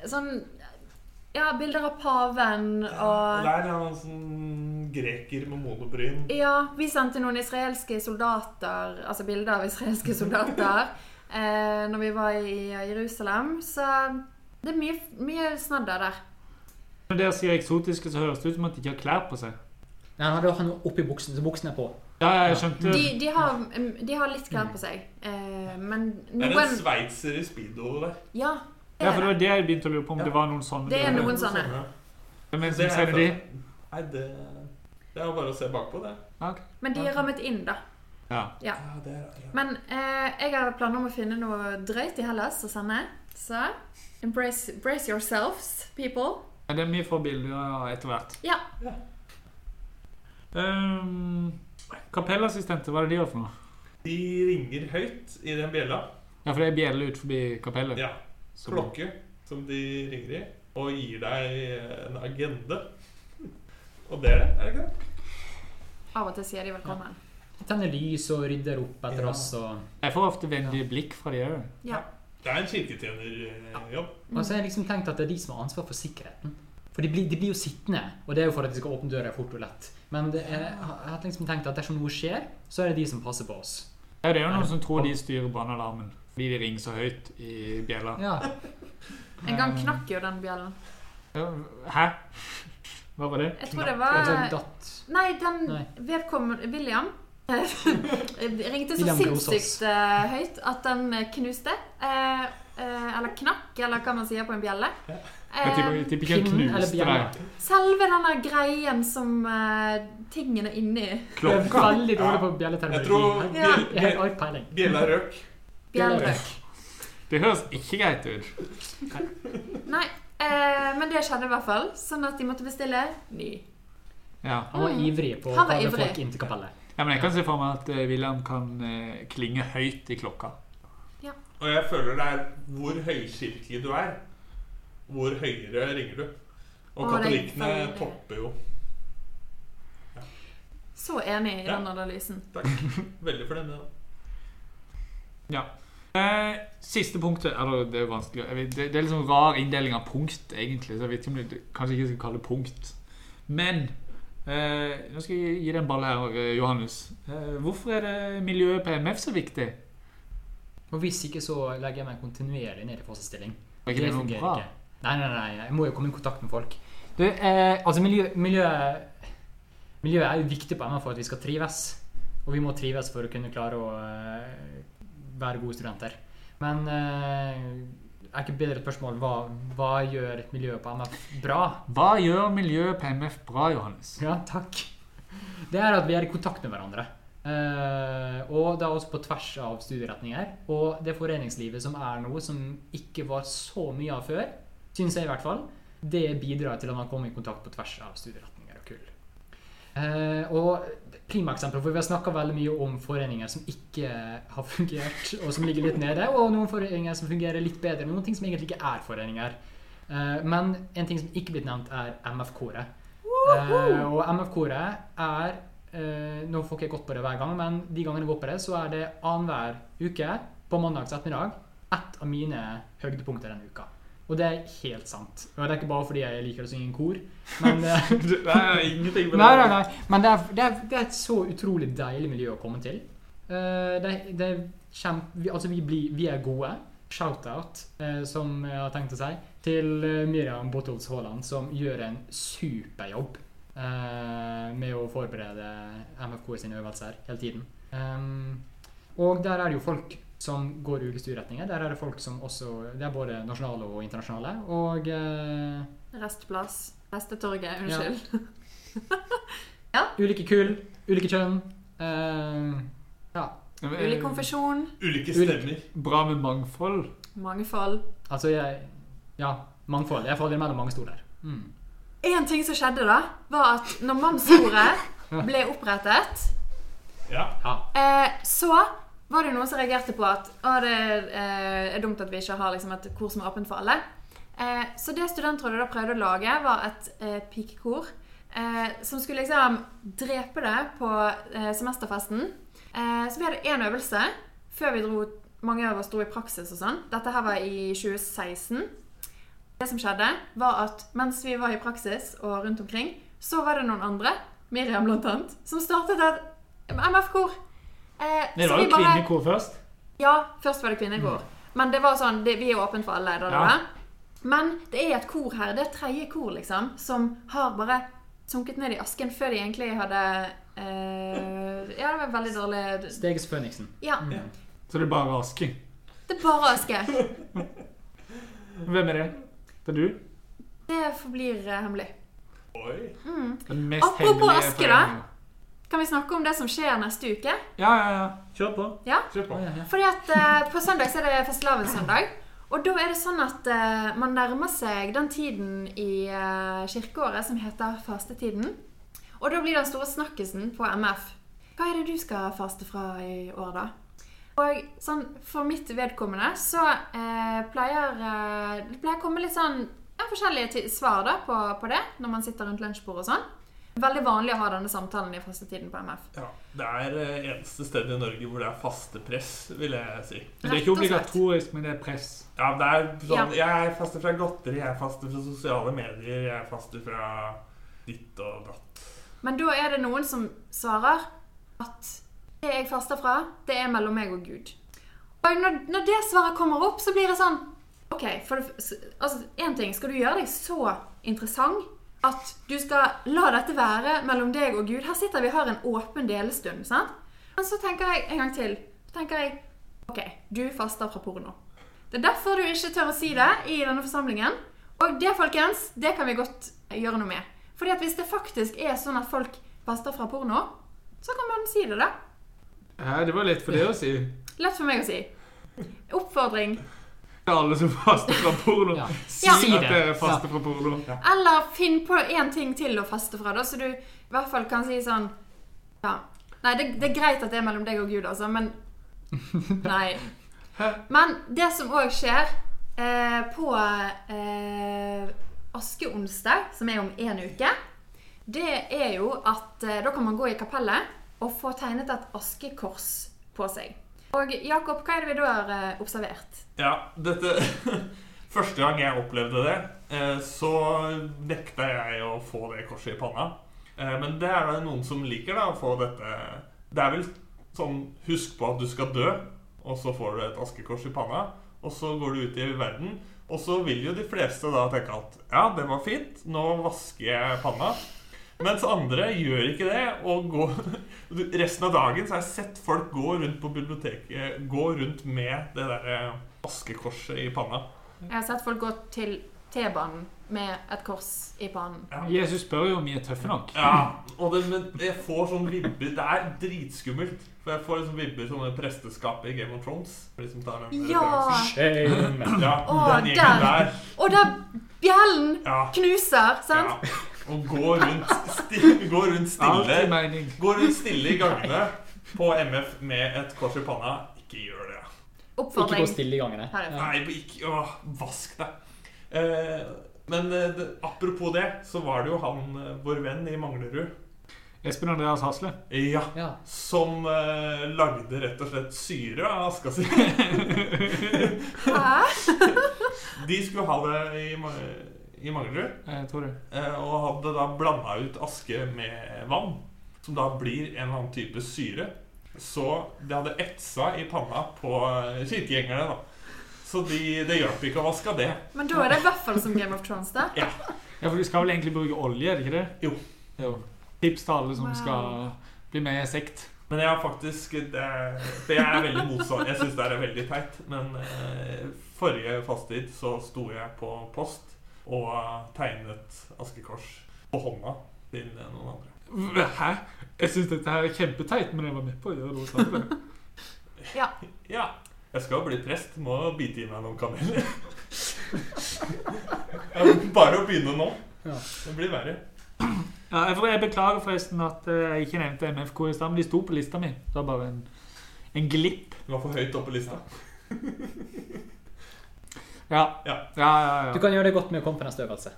sånn Ja, bilder av paven Og og der er han sånn greker med monobryn. Ja, vi sendte noen israelske soldater, altså bilder av israelske soldater, eh, når vi var i Jerusalem. Så det er mye, mye snadder der. Når dere sier eksotiske, så høres det ut som at de ikke har klær på seg. Nei, han hadde han oppi buksen, så buksen er på. Ja, jeg skjønte De, de, har, de har litt klær på seg, eh, men Det er en sveitser i speedo der. Ja, Ja, for det det det. var det jeg begynte å lure på, om Ja. det var noen sånne. Det er noen sånne. Hvem er det Det som er sender de? Nei, det, det er bare å se bakpå, det. Okay. Men de er rammet inn, da. Ja. Ja. det er, ja. Men eh, jeg har planer om å finne noe drøyt i Hellas å sende. Så embrace, embrace yourselves, people. Ja, Det er mye få bilder etter hvert. Ja. Um, Kapellassistenter, hva er det de gjør for noe? De ringer høyt i den bjella. Ja, for det er bjelle ut forbi kapellet. Ja, klokke som de ringer i, og gir deg en agende. Og det er det, er det ikke det? Av og til sier de velkommen. Tenner lys og rydder opp etter Ja. oss. Og, Jeg får ofte vennlige blikk fra de òg. Ja. Det er en kirketjenerjobb. og så har jeg liksom tenkt at det er de som har ansvar for sikkerheten. For de blir, de blir jo sittende, og det er jo for at de skal åpne døra fort og lett. Men det er, jeg har liksom tenkt at dersom noe skjer, så er det de som passer på oss. Ja, det er jo noen som tror de styrer brannalarmen fordi de ringer så høyt i bjella. Ja, En gang knakk jo den bjellen. Hæ? Hva var det? Jeg tror det var. Nei, den Nei. vedkommende William ringte så sinnssykt eh, høyt at den eh, knuste. Eh, eh, eller knakk, eller hva man sier på en bjelle. Ja. Eh, eller knuste selve denne greien som eh, tingene inni Jeg er veldig dårlig på bjelleterminologi. tror Ja. bjell- bjell- bjella røk. bjellrøk. Det høres ikke greit ut. Nei, eh, men det skjedde i hvert fall. Sånn at de måtte bestille ny. Ja. Han var ivrig på å kalle folk inn til kapellet. Ja, men jeg kan se for meg at eh, William kan eh, klinge høyt i klokka. Ja. Og jeg føler det er hvor høykirkelig du er, hvor høyere ringer du. Og er katolikkene topper jo. Så enig i Ja. den analysen. Takk. Veldig fornøyd med det. Ja. Eh, siste punktet Eller det er vanskelig vet, det, det er litt sånn rar inndeling av punkt, egentlig. Så jeg vet ikke om det kanskje ikke skal kalle det punkt. Men eh, nå skal jeg gi deg en ball her, eh, Johannes. Eh, hvorfor er det miljøet på MF så viktig? Og hvis ikke, så legger jeg meg kontinuerlig ned i ikke det, noe fungerer bra? ikke. Nei, nei, nei, jeg må jo komme i kontakt med folk. Du, eh, altså miljø, miljøet, miljøet er jo viktig på MF for at vi skal trives. Og vi må trives for å kunne klare å eh, være gode studenter. Men eh, er ikke bedre spørsmål hva, hva gjør miljøet på MF bra? Hva gjør miljøet på MF bra, Johannes? Ja, takk. Det er at vi er i kontakt med hverandre. Eh, og det er også på tvers av studieretninger. Og det foreningslivet som er noe som ikke var så mye av før, syns jeg i hvert fall, det bidrar til at man kommer i kontakt på tvers av studieretninger og kull. Eh, og primaeksempler, for vi har snakka veldig mye om foreninger som ikke har fungert, og som ligger litt nede, og noen foreninger som fungerer litt bedre, noen ting som egentlig ikke er foreninger. Eh, men en ting som ikke blitt nevnt, er MF-koret. Eh, og MF-koret er eh, Nå får ikke jeg gått på det hver gang, men de gangene jeg går på det, så er det annenhver uke på mandags ettermiddag ett av mine høydepunkter denne uka. Og det er helt sant. Og det er ikke bare fordi jeg liker å synge i kor, men det Nei, ingenting Nei, nei, nei. Men det er, det, er, det er et så utrolig deilig miljø å komme til. Uh, det, det er kjempe... Vi, altså, vi, blir, vi er gode. Shout-out, uh, som jeg har tenkt å si, til eh, Miriam Bottholz Haaland, som gjør en superjobb uh, med å forberede MFK sine øvelser hele tiden. Um, og der er det jo folk som går ulike studieretninger. Der er det folk som også Det er både nasjonale og internasjonale. Og eh, Restplass. Restetorget. Unnskyld. ulike kull, ulike kjønn. eh, ja. Ulik konfesjon. Ulike stemmer. Bra med mangfold. Mangfold. Altså, jeg Ja, mangfold. Jeg faller mellom mange stoler. Mm. En ting som skjedde da, var at når mannsordet ble opprettet, Ja. Ja. eh, så var det noen som reagerte på at det eh, er dumt at vi ikke har liksom, et kor som er åpent for alle. Eh, så det studentrådet da prøvde å lage, var et eh, pikekor eh, som skulle liksom drepe det på eh, semesterfesten. Så vi hadde én øvelse før vi dro Mange av oss dro i praksis og sånn. Dette her var i 2016. Det som skjedde, var at mens vi var i praksis og rundt omkring, så var det noen andre, Miriam blant annet, som startet et MF-kor. Eh, Det var jo bare- kvinnekor først. Ja, først var det kvinnekor. Men det var sånn, det, vi er åpne for alle. Da, Ja. da. Men det er et kor her, det er tredje kor, liksom, som har bare sunket ned i asken før de egentlig hadde eh, Ja, det var veldig dårlig Steges Føniksen. Ja, Mm. Så det er bare Aske. det er bare aske. Hvem er det? Det er du? Det forblir eh, hemmelig. Oi. Mm. Den mest Apropos Aske, da. Kan vi snakke om det som skjer neste uke? Ja, ja, ja. Kjør på. Ja? Kjør på. Ja, ja, ja. Fordi at uh, På søndag så er det fastelavnssøndag. Og da er det sånn at uh, man nærmer seg den tiden i uh, kirkeåret som heter fastetiden. Og da blir den store snakkisen på MF hva er det du skal faste fra i år, da? Og sånn, for mitt vedkommende så eh, pleier det pleier å komme litt sånn ja, forskjellige svar da på, på det når man sitter rundt lunsjbordet og sånn. Veldig vanlig å ha denne samtalen i fastetiden på MF. Ja, det er eh, eneste stedet i Norge hvor det er faste press, vil jeg si. Men det er ikke obligatorisk, men det er press. Ja, det er sånn Ja. Jeg faster fra godteri, jeg faster fra sosiale medier, jeg faster fra ditt og datt. Men da er det noen som svarer at det jeg faster fra, det er mellom meg og Gud. Og når, når det svaret kommer opp, så blir det sånn OK, for altså, en ting, skal du gjøre deg så interessant at du skal la dette være mellom deg og Gud? Her sitter vi og har en åpen delestund, sant? Men så tenker jeg en gang til. Tenker jeg OK, du faster fra porno. Det er derfor du ikke tør å si det i denne forsamlingen. Og det, folkens, det kan vi godt gjøre noe med. Fordi at hvis det faktisk er sånn at folk faster fra porno, så kan man si det, da. Ja, det var lett for deg å si. Lett for meg å si. Oppfordring. Alle som faster fra porno. Ja. Si Ja. at dere faster fra porno. Eller finn på én ting til å faste fra, da, så du i hvert fall kan si sånn Ja. Nei, det, det er greit at det er mellom deg og Gud, altså, men Nei. Men det som òg skjer eh, på eh, askeonsdag, som er om én uke, det er jo at eh, da kan man gå i kapellet og få tegnet et askekors på seg. Og Jakob, hva er det vi da har eh, observert? Ja, dette Første gang jeg opplevde det, eh, så nekta jeg å få det korset i panna. Eh, Men det er det noen som liker, da, å få dette Det er vel sånn Husk på at du skal dø, og så får du et askekors i panna. Og så går du ut i verden, og så vil jo de fleste da tenke at ja, det var fint, nå vasker jeg panna. Mens andre gjør ikke det. Og går, resten av dagen så har jeg sett folk gå rundt på biblioteket Gå rundt med det der eh, askekorset i panna. Jeg har sett folk gå til T-banen med et kors i pannen. Jesus spør jo om vi er tøffe nok. Ja, og det, men jeg får sånn vibber Det er dritskummelt. For jeg får liksom vibber sånne presteskap i Game of Thrones. De som tar Ja! ja Å, den gjengen der. der. Og der bjellen Ja. knuser, sant? ja. Og gå rundt, sti, gå rundt stille. Gå rundt stille i gangene på MF med et kors i panna. Ikke gjør det. Ikke gå stille i gangene. Nei, ikke å, vask deg. Eh, men eh, det, apropos det, så var det jo han, eh, vår venn i Manglerud, Espen Andreas Hasle. ja, Ja. som eh, lagde rett og slett syre av aska si. Hæ? De skulle ha det i, i Manglerud, det. eh, og hadde da blanda ut aske med vann, som da blir en eller annen type syre. Så det hadde etsa i panna på eh, kirkegjengerne, da. Så de, det hjalp ikke å vaske det. Men da er det i hvert fall som Game of Thrones, da. Ja, for du skal vel egentlig bruke olje, er det ikke det? Jo. jo. Tips til alle som Wow. skal bli med i sekt. Men jeg har faktisk det, For jeg er veldig motstander. Jeg syns det er veldig teit. Men eh, forrige fasttid så sto jeg på post og tegnet askekors på hånda til noen andre. Hæ? Jeg syns dette her er kjempeteit, men jeg var med på å gjøre noe sånt. Ja. Ja. Jeg skal bli prest. Må bite i meg noen kameler. Bare å begynne nå. Ja. Det blir verre. Ja, jeg, beklager forresten at eh, jeg ikke nevnte MFK i stad, men de sto på lista mi. Det var bare en, en glipp. Du var for høyt oppe på lista. Ja. Ja. Ja, ja, Du ja. kan gjøre det godt med å komme på neste øvelse.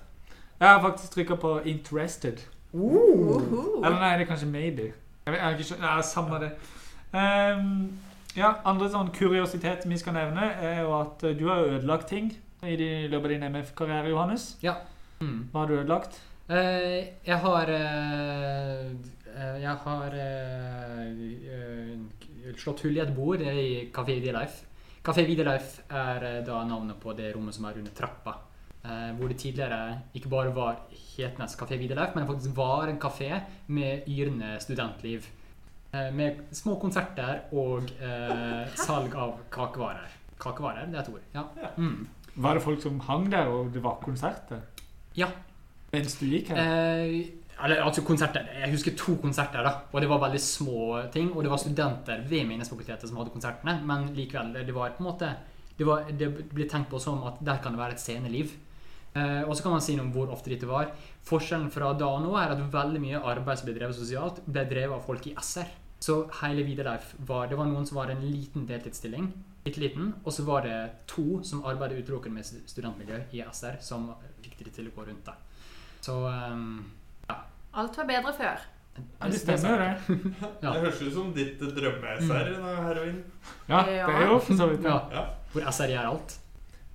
Jeg har faktisk trykka på 'interested'. Uhu. Eller nei, det er kanskje 'maybe'. Jeg, vet, jeg har ikke nei, ja, Samme det. Um, ja, Andre sånn kuriositet vi skal nevne, er jo at eh, du har ødelagt ting i din- løpet av din MF-karriere, Johannes. Mm. Hva har du ødelagt? Uh, jeg har eh, eh, Jeg har uh, eh, slått hull i et bord i Kafé Videolife. Kafé Videolife er eh, da navnet på det rommet som er under trappa. Eh, hvor det tidligere ikke bare var Hetnes Kafé Videolife, men faktisk var en kafé med yrende studentliv. Eh, med små konserter og eh, salg av kakevarer. Kakevarer, det er et ord. Ja. Ja. Mm. Var det folk som hang der, og det var konserter? Ja. Mens du gikk her? Eh, eller, altså konserter. Jeg husker to konserter, da. Og det var veldig små ting. Og det var studenter ved Menighetsfakultetet som hadde konsertene. Men likevel, det var på en måte Det, var, det ble tenkt på som at der kan det være et sceneliv. Eh, og så kan man si noe om hvor ofte dette var. Forskjellen fra da og nå er at veldig mye arbeid som ble drevet sosialt, ble drevet av folk i SR. Så hele Vidar-Leif var Det var noen som var en liten deltidsstilling, litt liten, og så var det to som arbeidet utelukkende med studentmiljø i SR, som fikk det til å gå rundt. der. Så um, Alt var bedre før. Ja, det stemmer, det. Ja. Det høres ut som ditt drømme-SR. Mm. Heroin. Ja, det er jo for så vidt det. ja. Ja. Hvor SR er alt.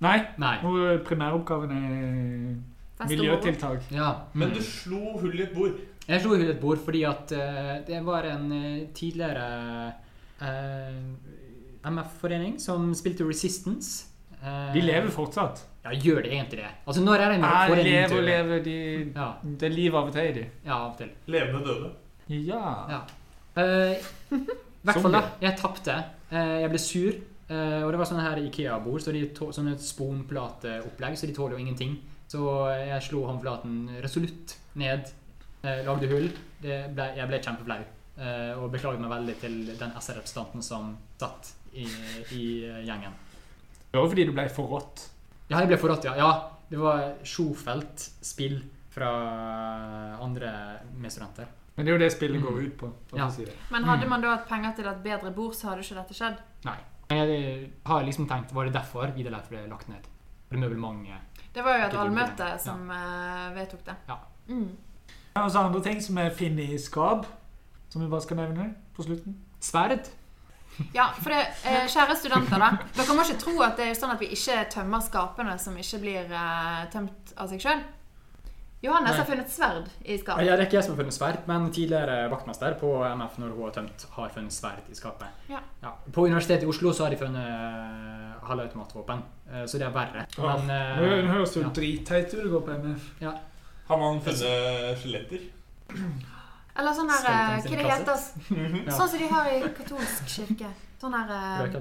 Nei, Nei. hvor primæroppgaven er miljøtiltak. Ja. Men du slo hull i et bord. Jeg slo hull i et bord fordi at uh, det var en uh, tidligere uh, MF-forening som spilte Resistance. Eh, De lever fortsatt. Ja, gjør det egentlig det? Altså, når er det en Nei, forening lever og lever. De, Ja, det er liv av og til de. ja, av og til. Levende døde. Ja. Ja. Uh, I hvert fall, da. Jeg tapte. Uh, jeg ble sur. Uh, og det var sånne her Ikea-bord, så de et sånne sponplateopplegg, så de tåler jo ingenting. Så jeg slo håndflaten resolutt ned. Eh, lagde hull. Det ble, jeg ble kjempeflau. Eh, og beklaget meg veldig til den SR-representanten som satt i, i gjengen. Det var fordi du ble for rått. Ja, jeg ble forrådt, ja. ja. Det var Schofelt-spill fra andre medstudenter. Men det er jo det spillet går Mm. ut på. Ja. si det. Men hadde man da hatt penger til et bedre bord, så hadde ikke dette skjedd. Nei. Men jeg har liksom tenkt, var det derfor Vidar-Leif ble lagt ned? For det møbelmanget Det var jo et allmøte som ja. vedtok det. Ja. Mm. Og så andre ting som er funnet i skap, som vi bare skal nevne på slutten. Sverd? Ja, for det, eh, kjære studenter, da. Dere må ikke tro at det er sånn at vi ikke tømmer skapene som ikke blir eh, tømt av seg sjøl. Johannes Nei. har funnet sverd i skapet. Ja, det er ikke jeg som har funnet sverd, men tidligere vaktmester på MF når hun har tømt, har funnet sverd i skapet. Ja. På Universitetet i Oslo så har de funnet eh, halvautomatvåpen, eh, så det er verre. Åh, Men eh, Nå nå høres jo ja. dritteit ut å gå på MF. Har man funnet skjeletter? Eller sånn her eh, Hva det heter Ja. Sånn som de har i katolsk kirke. Sånn her eh,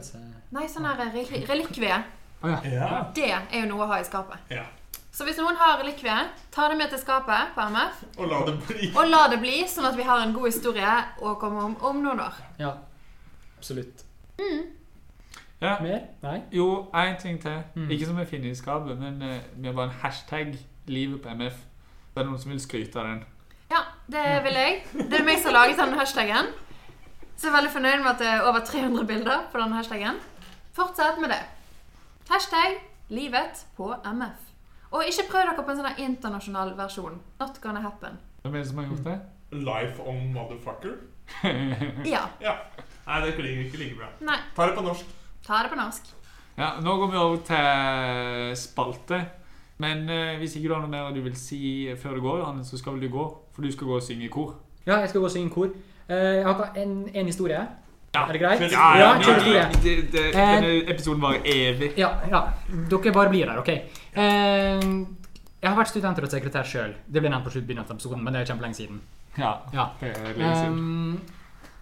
Nei, sånn her reli- relikvie. Ja. Det er jo noe å ha i skapet. ja. Så hvis noen har relikvie, ta det med til skapet på MF, Og la det bli. og la det bli, sånn at vi har en god historie å komme om om noen år. Ja, absolutt. Ja. Mer? Nei? Jo, én ting til. Mm. Ikke som vi finner i skapet, men uh, vi har bare en hashtag 'livet på MF'. Det er noen som vil skryte av den. Det vil jeg. Det er meg som har laget den hashtagen. Så jeg er veldig fornøyd med at det er over 300 bilder på denne hashtagen. Fortsett med det. Hashtag livet på MF. Og ikke prøv dere på en sånn internasjonal versjon. Not gonna happen. Hvem er det som har gjort det? Life on motherfucker. Ja. Ja. Nei, det klinger ikke like bra. Nei, Ta det på norsk. ta det på norsk. Ja, Nå går vi over til spalte. Men eh, hvis ikke du har noe mer du vil si før du går, Johannes, så skal vel du gå. For du skal gå og synge i kor. Ja, jeg skal gå og synge kor. Eh, jeg har en, en historie. Ja. Er det greit? Ja, Ja, ja, Ja, det- det- Eh, Denne episoden varer evig. Ja, ja. Dere bare blir der, OK? Eh, jeg har vært studentrådssekretær sjøl. Det ble nevnt på sluttbegynnelsen av episoden, men det er kjempelenge siden. Ja, Ja. det er lenge siden. Um,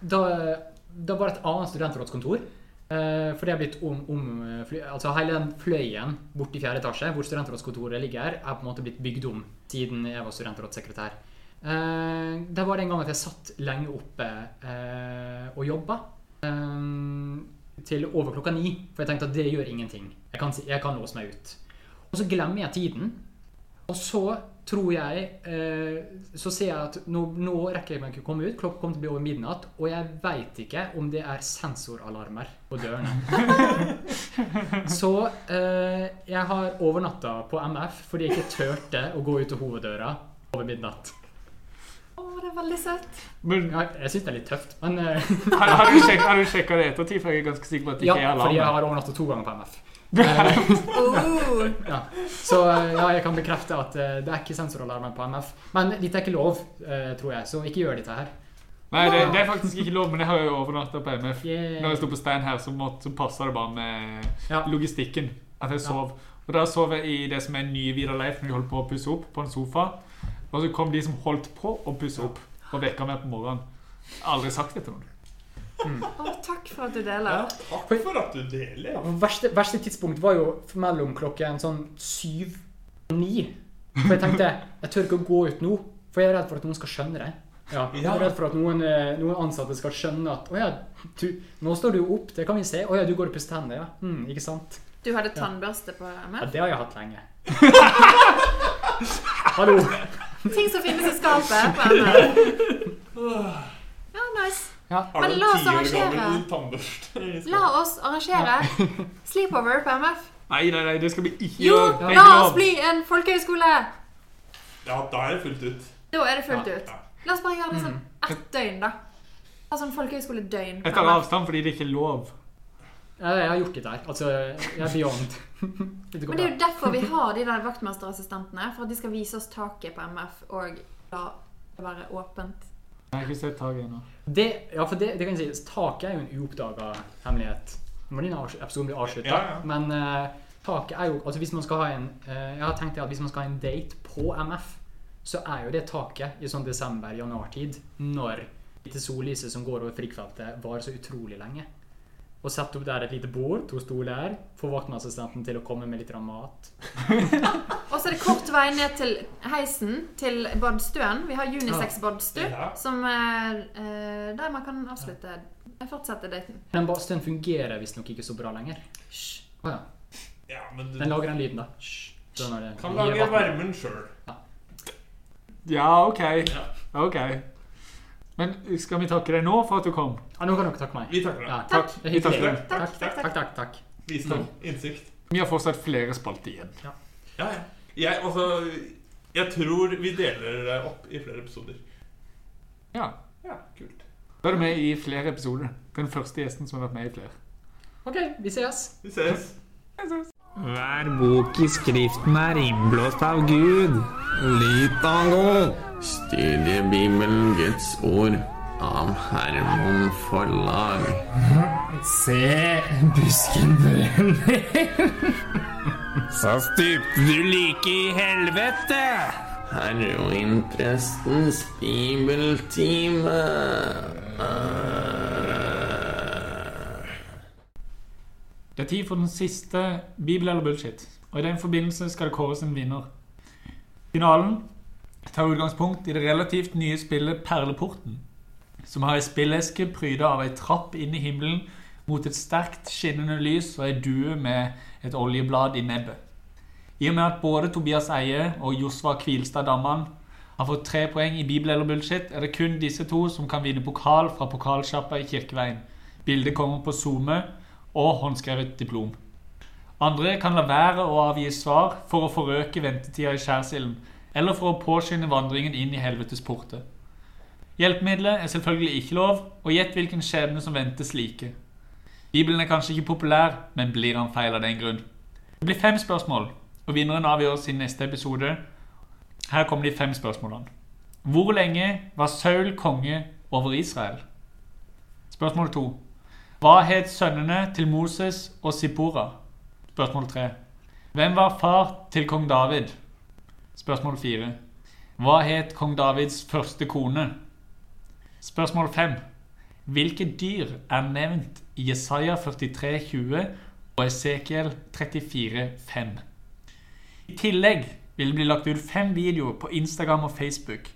da, da var det et annet studentrådskontor. For det er blitt om, om eh, Altså Hele den fløyen borte i fjerde etasje, hvor studentrådskontoret ligger, er på en måte blitt bygd om siden jeg var studentrådssekretær. Uh, der var det en gang at jeg satt lenge oppe uh, og jobba. Til over klokka ni. For jeg tenkte at det gjør ingenting. Jeg kan, jeg kan låse meg ut. Og så glemmer jeg tiden. Og så tror jeg eh, Så ser jeg at nå, nå rekker jeg meg ikke å komme ut. Klokka kommer til å bli over midnatt. Og jeg veit ikke om det er sensoralarmer på dørene. så eh, jeg har overnatta på MF fordi jeg ikke turte å gå ut av hoveddøra over midnatt. Å, det er veldig søtt. Men Ja, jeg syns det er litt tøft, men eh, har, har du sjekket det ettertid? For jeg er ganske sikker på at det Ja, ikke er fordi jeg har overnatta to ganger på MF. Eh, Oh. Ja. Så eh, ja, jeg kan bekrefte at eh, det er ikke sensoralarmer på MF. Men dette er ikke lov, eh, tror jeg, så ikke gjør dette her. Nei, det, det er faktisk ikke lov, men jeg har jo overnatta på MF. Yeah. Når jeg sto på stein her, så, måtte, så passa det bare med Ja. logistikken. At jeg sov. Og da sov jeg i det som er nye Vidar Leif når de holdt på å pusse opp, på en sofa. Og så kom de som holdt på å pusse opp, og vekka meg på morgenen. Aldri sagt det til noen. Å, takk for at du Ja, deler. takk for at du deler. Ja, verste, verste tidspunkt var jo mellom klokken sånn syv og ni. For jeg tenkte jeg tør ikke å gå ut nå, for jeg er redd for at noen skal skjønne det. Ja, jeg er redd for at noen, eh, noen ansatte skal skjønne at Å ja, du, nå står du jo opp, det kan vi se. Å ja, du går og pusser tennene, ja. Mm, ikke sant? Du hadde tannbørste på Ja, det har jeg hatt lenge. Hallo. Ting som finnes i skapet på MF. Ja, nice. Ja. Har Men du en la oss ti år arrangere. gammel tannbørste? La oss arrangere sleepover på MF. Nei, nei, nei, det skal vi ikke Jo, gjøre. Er la oss bli en folkehøyskole! Ja, da er det fullt ut. Da er det fullt Ja. ut. Ja. La oss bare gjøre det sånn ett døgn, da. Altså en folkehøyskoledøgn. Jeg tar avstand fordi det ikke er lov. Ja, Jeg har gjort det der. Altså, jeg er beyond. Det Men det er jo derfor vi har de der vaktmesterassistentene. For at de skal vise oss taket på MF og la det være åpent. Jeg har ikke sett taket ennå. Det, ja, for det, det kan jeg si. Taket er jo en uoppdaga hemmelighet. Din avs- avslutta. Ja, ja. Men uh, taket er jo Altså hvis man skal ha en uh, Jeg har tenkt at hvis man skal ha en date på MF, så er jo det taket i sånn desember-januartid, når lite sollyset som går over frikkfeltet, varer så utrolig lenge. Og sette opp der et lite bord, to stoler, få vaktmannsassistenten til å komme med litt mat. Og så er det kort vei ned til heisen til badstuen. Vi har unisex-badstue, Ja. som er eh, der man kan avslutte fortsette daten. Den badstuen fungerer visstnok ikke så bra lenger. Hysj. Oh, ja. Ja, du Den lager den lyden, da. Hysj. Så når det kan lage varmen sjøl. Ja, OK. Ja. Ok. Men skal vi takke deg nå for at du kom? Ja, nå kan dere takke meg. Vi takker deg. Ja, Takk. takk. Vi takker deg. Takk. Takk, takk, takk, takk, takk. Visdom. Innsikt. Vi har fortsatt flere spalter igjen. Ja, ja. Jeg, altså, jeg tror vi deler det opp i flere episoder. Ja. Ja, kult. Da er du med i flere episoder. Den første gjesten som har vært med i flere. OK, vi ses. Vi ses. Hver bok i skriften er innblåst av Gud. Litango. Studie Bibelen, Guds ord. Av Hermon Forlag. Se busken brenner. Så stupte du like i helvete. Heroinprestens bibeltime. Det er tid for den siste Bibel eller bullshit. Og i den forbindelse skal det kåres en vinner. Finalen tar utgangspunkt i det relativt nye spillet Perleporten, som har ei spilleske pryda av ei trapp inn i himmelen mot et sterkt skinnende lys og ei due med et oljeblad i nebbet. I og med at både Tobias Eie og Josva Kvilstad Damman har fått tre poeng i Bibel eller bullshit, er det kun disse to som kan vinne pokal fra pokalsjappa i Kirkeveien. Bildet kommer på SoMe og håndskrevet diplom. Andre kan la være å avgi svar for å forøke ventetida i skjærsilden, eller for å påskynde vandringen inn i helvetes porter. Hjelpemiddelet er selvfølgelig ikke lov, og gjett hvilken skjebne som venter slike. Bibelen er kanskje ikke populær, men blir han feil av den grunn? Det blir fem spørsmål, og vinneren avgjøres i neste episode. Her kommer de fem spørsmålene. Hvor lenge var Saul konge over Israel? Spørsmål to. Hva het sønnene til Moses og Sippora? Spørsmål tre. Hvem var far til kong David? Spørsmål 4. Hva het kong Davids første kone? Spørsmål 5. Hvilke dyr er nevnt i Jesaja 43, 20 og Esekiel 34, 5? I tillegg vil det bli lagt ut fem videoer på Instagram og Facebook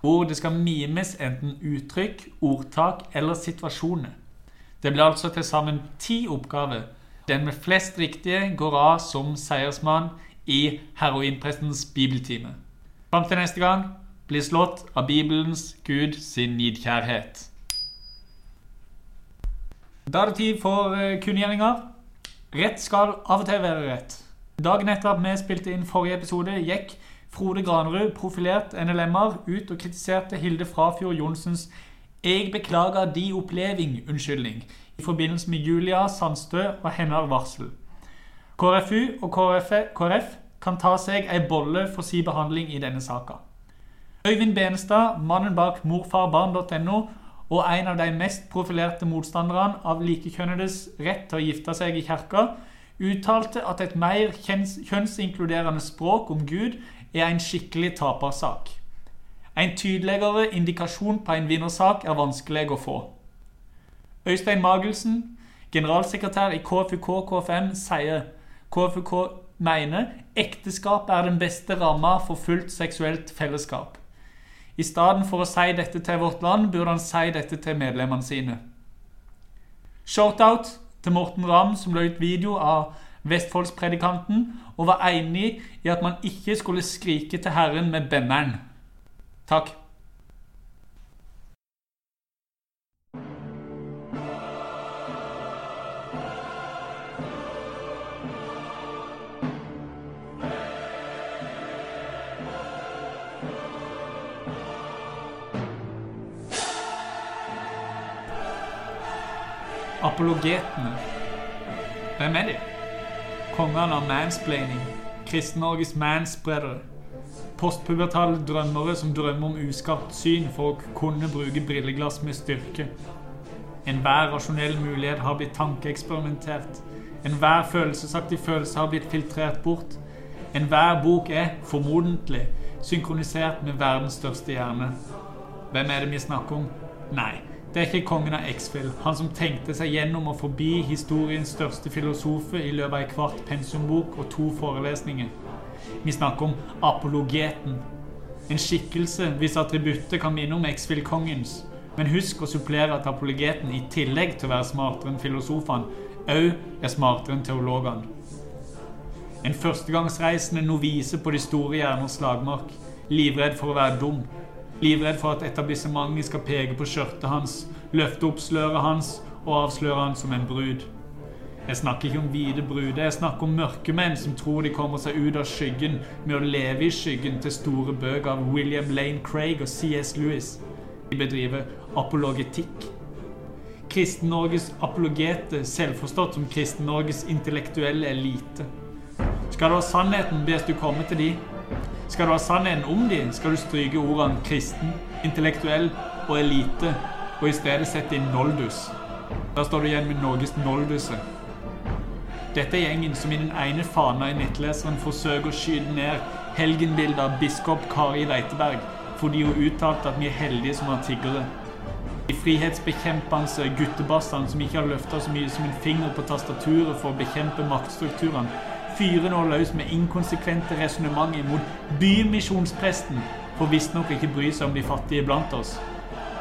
hvor det skal mimes enten uttrykk, ordtak eller situasjoner. Det blir altså til sammen ti oppgaver. Den med flest riktige går av som seiersmann i heroinprestens bibeltime. Fram til neste gang, bli slått av Bibelens Gud sin nidkjærhet. Da er det tid for eh, kunngjøringer. Rett skal av og til være rett. Dagen etter at vi spilte inn forrige episode, gikk Frode Granerud, profilert NLM-er, ut og kritiserte Hilde Frafjord Johnsens 'Jeg beklager de oppleving'-unnskyldning i forbindelse med Julia Sandstø og hennes varsel. KrFU og KrF, KrF kan ta seg ei bolle for si behandling i denne saka. Øyvind Benestad, mannen bak morfarbarn.no, og en av de mest profilerte motstanderne av likekjønnedes rett til å gifte seg i kirka, uttalte at et mer kjønnsinkluderende språk om Gud er en skikkelig tapersak. En tydeligere indikasjon på en vinnersak er vanskelig å få. Øystein Magelsen, generalsekretær i KFUK KFM, sier KFUK mener ekteskap er den beste ramma for fullt seksuelt fellesskap. I stedet for å si dette til vårt land, burde han si dette til medlemmene sine. Shortout til Morten Ramm, som la ut video av Vestfoldspredikanten og var enig i at man ikke skulle skrike til Herren med benneren. Takk. Apologetene. Hvem er de? Kongene av mansplaining. Kristen-Norges manspreadere. Postpubertale drømmere som drømmer om uskapt syn for å kunne bruke brilleglass med styrke. Enhver rasjonell mulighet har blitt tankeeksperimentert. Enhver følelsesaktig følelse har blitt filtrert bort. Enhver bok er, formodentlig, synkronisert med verdens største hjerne. Hvem er det vi snakker om? Nei, det er ikke kongen av X-Fill, han som tenkte seg gjennom og forbi historiens største filosofe i løpet av ei kvart pensumbok og to forelesninger. Vi snakker om apologeten. En skikkelse hvis attributter kan minne om X-Fill-kongens. Men husk å supplere at apologeten i tillegg til å være smartere enn filosofene, òg er smartere enn teologene. En førstegangsreisende novise på de store hjerners slagmark. Livredd for å være dum. Livredd for at etablissementet skal peke på skjørtet hans, løfte opp sløret hans og avsløre han som en brud. Jeg snakker ikke om hvite bruder, jeg snakker om mørkemenn som tror de kommer seg ut av skyggen med å leve i skyggen til store bøker av William Lane Craig og C.S. Lewis. De bedriver apologetikk. Kristen-Norges apologete, selvforstått som Kristen-Norges intellektuelle elite. Skal du ha sannheten, bes du komme til de. Skal du ha sannheten om dem, skal du stryke ordene kristen, intellektuell og elite, og i stedet sette inn noldus. Da står du igjen med Norges nolduse. Dette er gjengen som i den ene fana i nettleseren forsøker å skyte ned helgenbildet av biskop Kari Reiteberg fordi hun uttalte at vi er heldige som har tiggere. De frihetsbekjempende guttebassene som ikke har løfta så mye som en finger på tastaturet for å bekjempe maktstrukturene, fyrer nå løs med inkonsekvente resonnementer mot bymisjonspresten, for visstnok ikke bry seg om de fattige blant oss.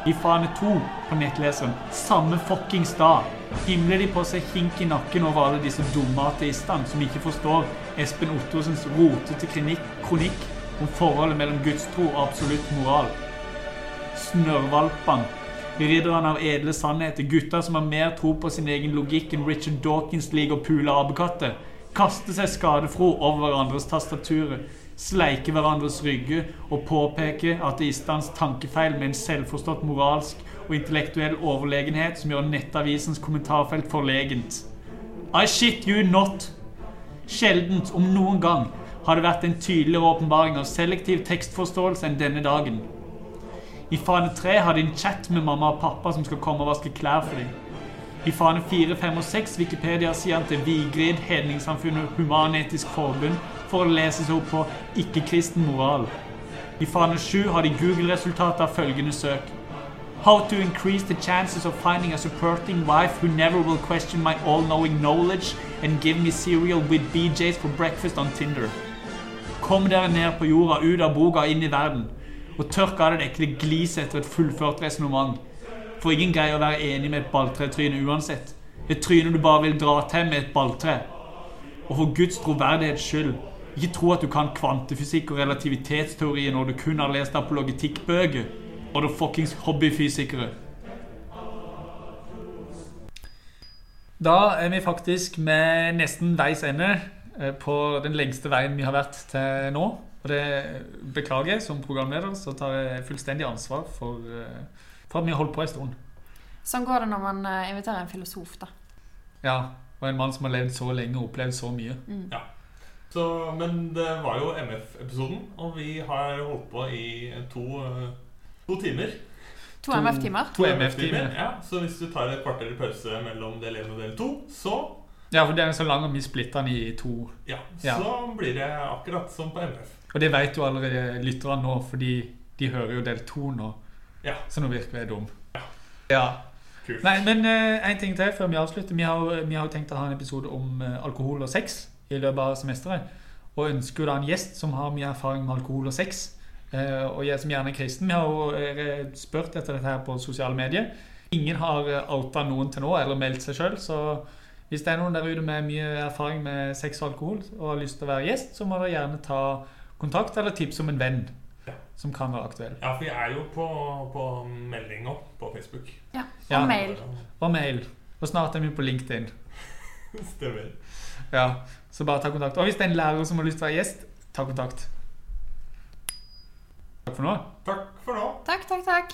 I Fane 2 på nettleseren, samme fuckings dag, himler de på seg kink i nakken over alle disse dumme ateistene som ikke forstår Espen Ottosens rotete kronikk, om forholdet mellom gudstro og absolutt moral. Snørrvalpene, ridderne av edle sannheter, gutter som har mer tro på sin egen logikk enn Richard Dawkins liker å pule apekatter, kaster seg skadefro over hverandres tastaturer, sleike hverandres rygger og påpeke ateistenes tankefeil med en selvforstått moralsk og intellektuell overlegenhet som gjør nettavisens kommentarfelt forlegent. I shit you not! Sjeldent, om noen gang, har det vært en tydeligere åpenbaring av selektiv tekstforståelse enn denne dagen. I fane 3 har de en chat med mamma og pappa som skal komme og vaske klær for dem. I fane 4, 5 og 6 Wikipedia-sidene til Vigrid, Hedningssamfunnet Human-Etisk Forbund for å lese seg opp på ikke-kristen moral. I fane 7 har de Google-resultatet av følgende søk. How to increase the chances of finding a supporting wife who never will question my all-knowing knowledge and give me cereal with BJs for breakfast on Tinder. Kom dere ned på jorda, ut av boka inn i verden. Og tørk av det ekle gliset etter et fullført resonnement. For ingen greier å være enig med et balltretryne uansett. Et tryne du bare vil dra til med et balltre. Og for Guds troverdighets skyld, ikke tro at du kan kvantefysikk og relativitetsteori når du kun har lest apologetikkbøker og det fuckings hobbyfysikere. Da er vi faktisk med nesten veis ende eh, på den lengste veien vi har vært til nå. Og det beklager jeg som programleder, så tar jeg fullstendig ansvar for, eh, for at vi har holdt på en stund. Sånn går det når man eh, inviterer en filosof, da. Ja, og en mann som har levd så lenge og opplevd så mye. Så, men det var jo MF-episoden, og vi har holdt på i to, eh, to timer. To MF-timer. To MF-timer. Ja, så hvis du tar et kvarter i pause mellom del 1 og del 2, så, Ja, for det er så lang og vi splitter den i to. ja, Ja. så blir det akkurat som på MF. Og det vet jo allerede lytterne nå, fordi de hører jo del to nå. Ja. Så nå virker jeg dum. Ja. Ja. Kult. Nei, men eh, en ting til før vi avslutter. Vi har, vi har jo tenkt å ha en episode om uh, alkohol og sex i løpet av semesteret. Og ønsker da en gjest som har mye erfaring med alkohol og sex. Uh, og jeg som gjerne er kristen. Vi har jo spurt etter dette her på sosiale medier. Ingen har outa noen til nå, eller meldt seg sjøl. Så hvis det er noen der ute med mye erfaring med sex og alkohol og har lyst til å være gjest, så må dere gjerne ta kontakt eller tipse om en venn. Som kan være aktuell. Ja, for vi er jo på, på melding på Facebook. Ja. Og Ja. mail. Og mail. Og snart er vi på LinkedIn. Stemmer. Ja, Så bare ta kontakt. Og hvis det er en lærer som har lyst til å være gjest, ta kontakt. Takk for nå. Takk for nå. Takk, takk, takk.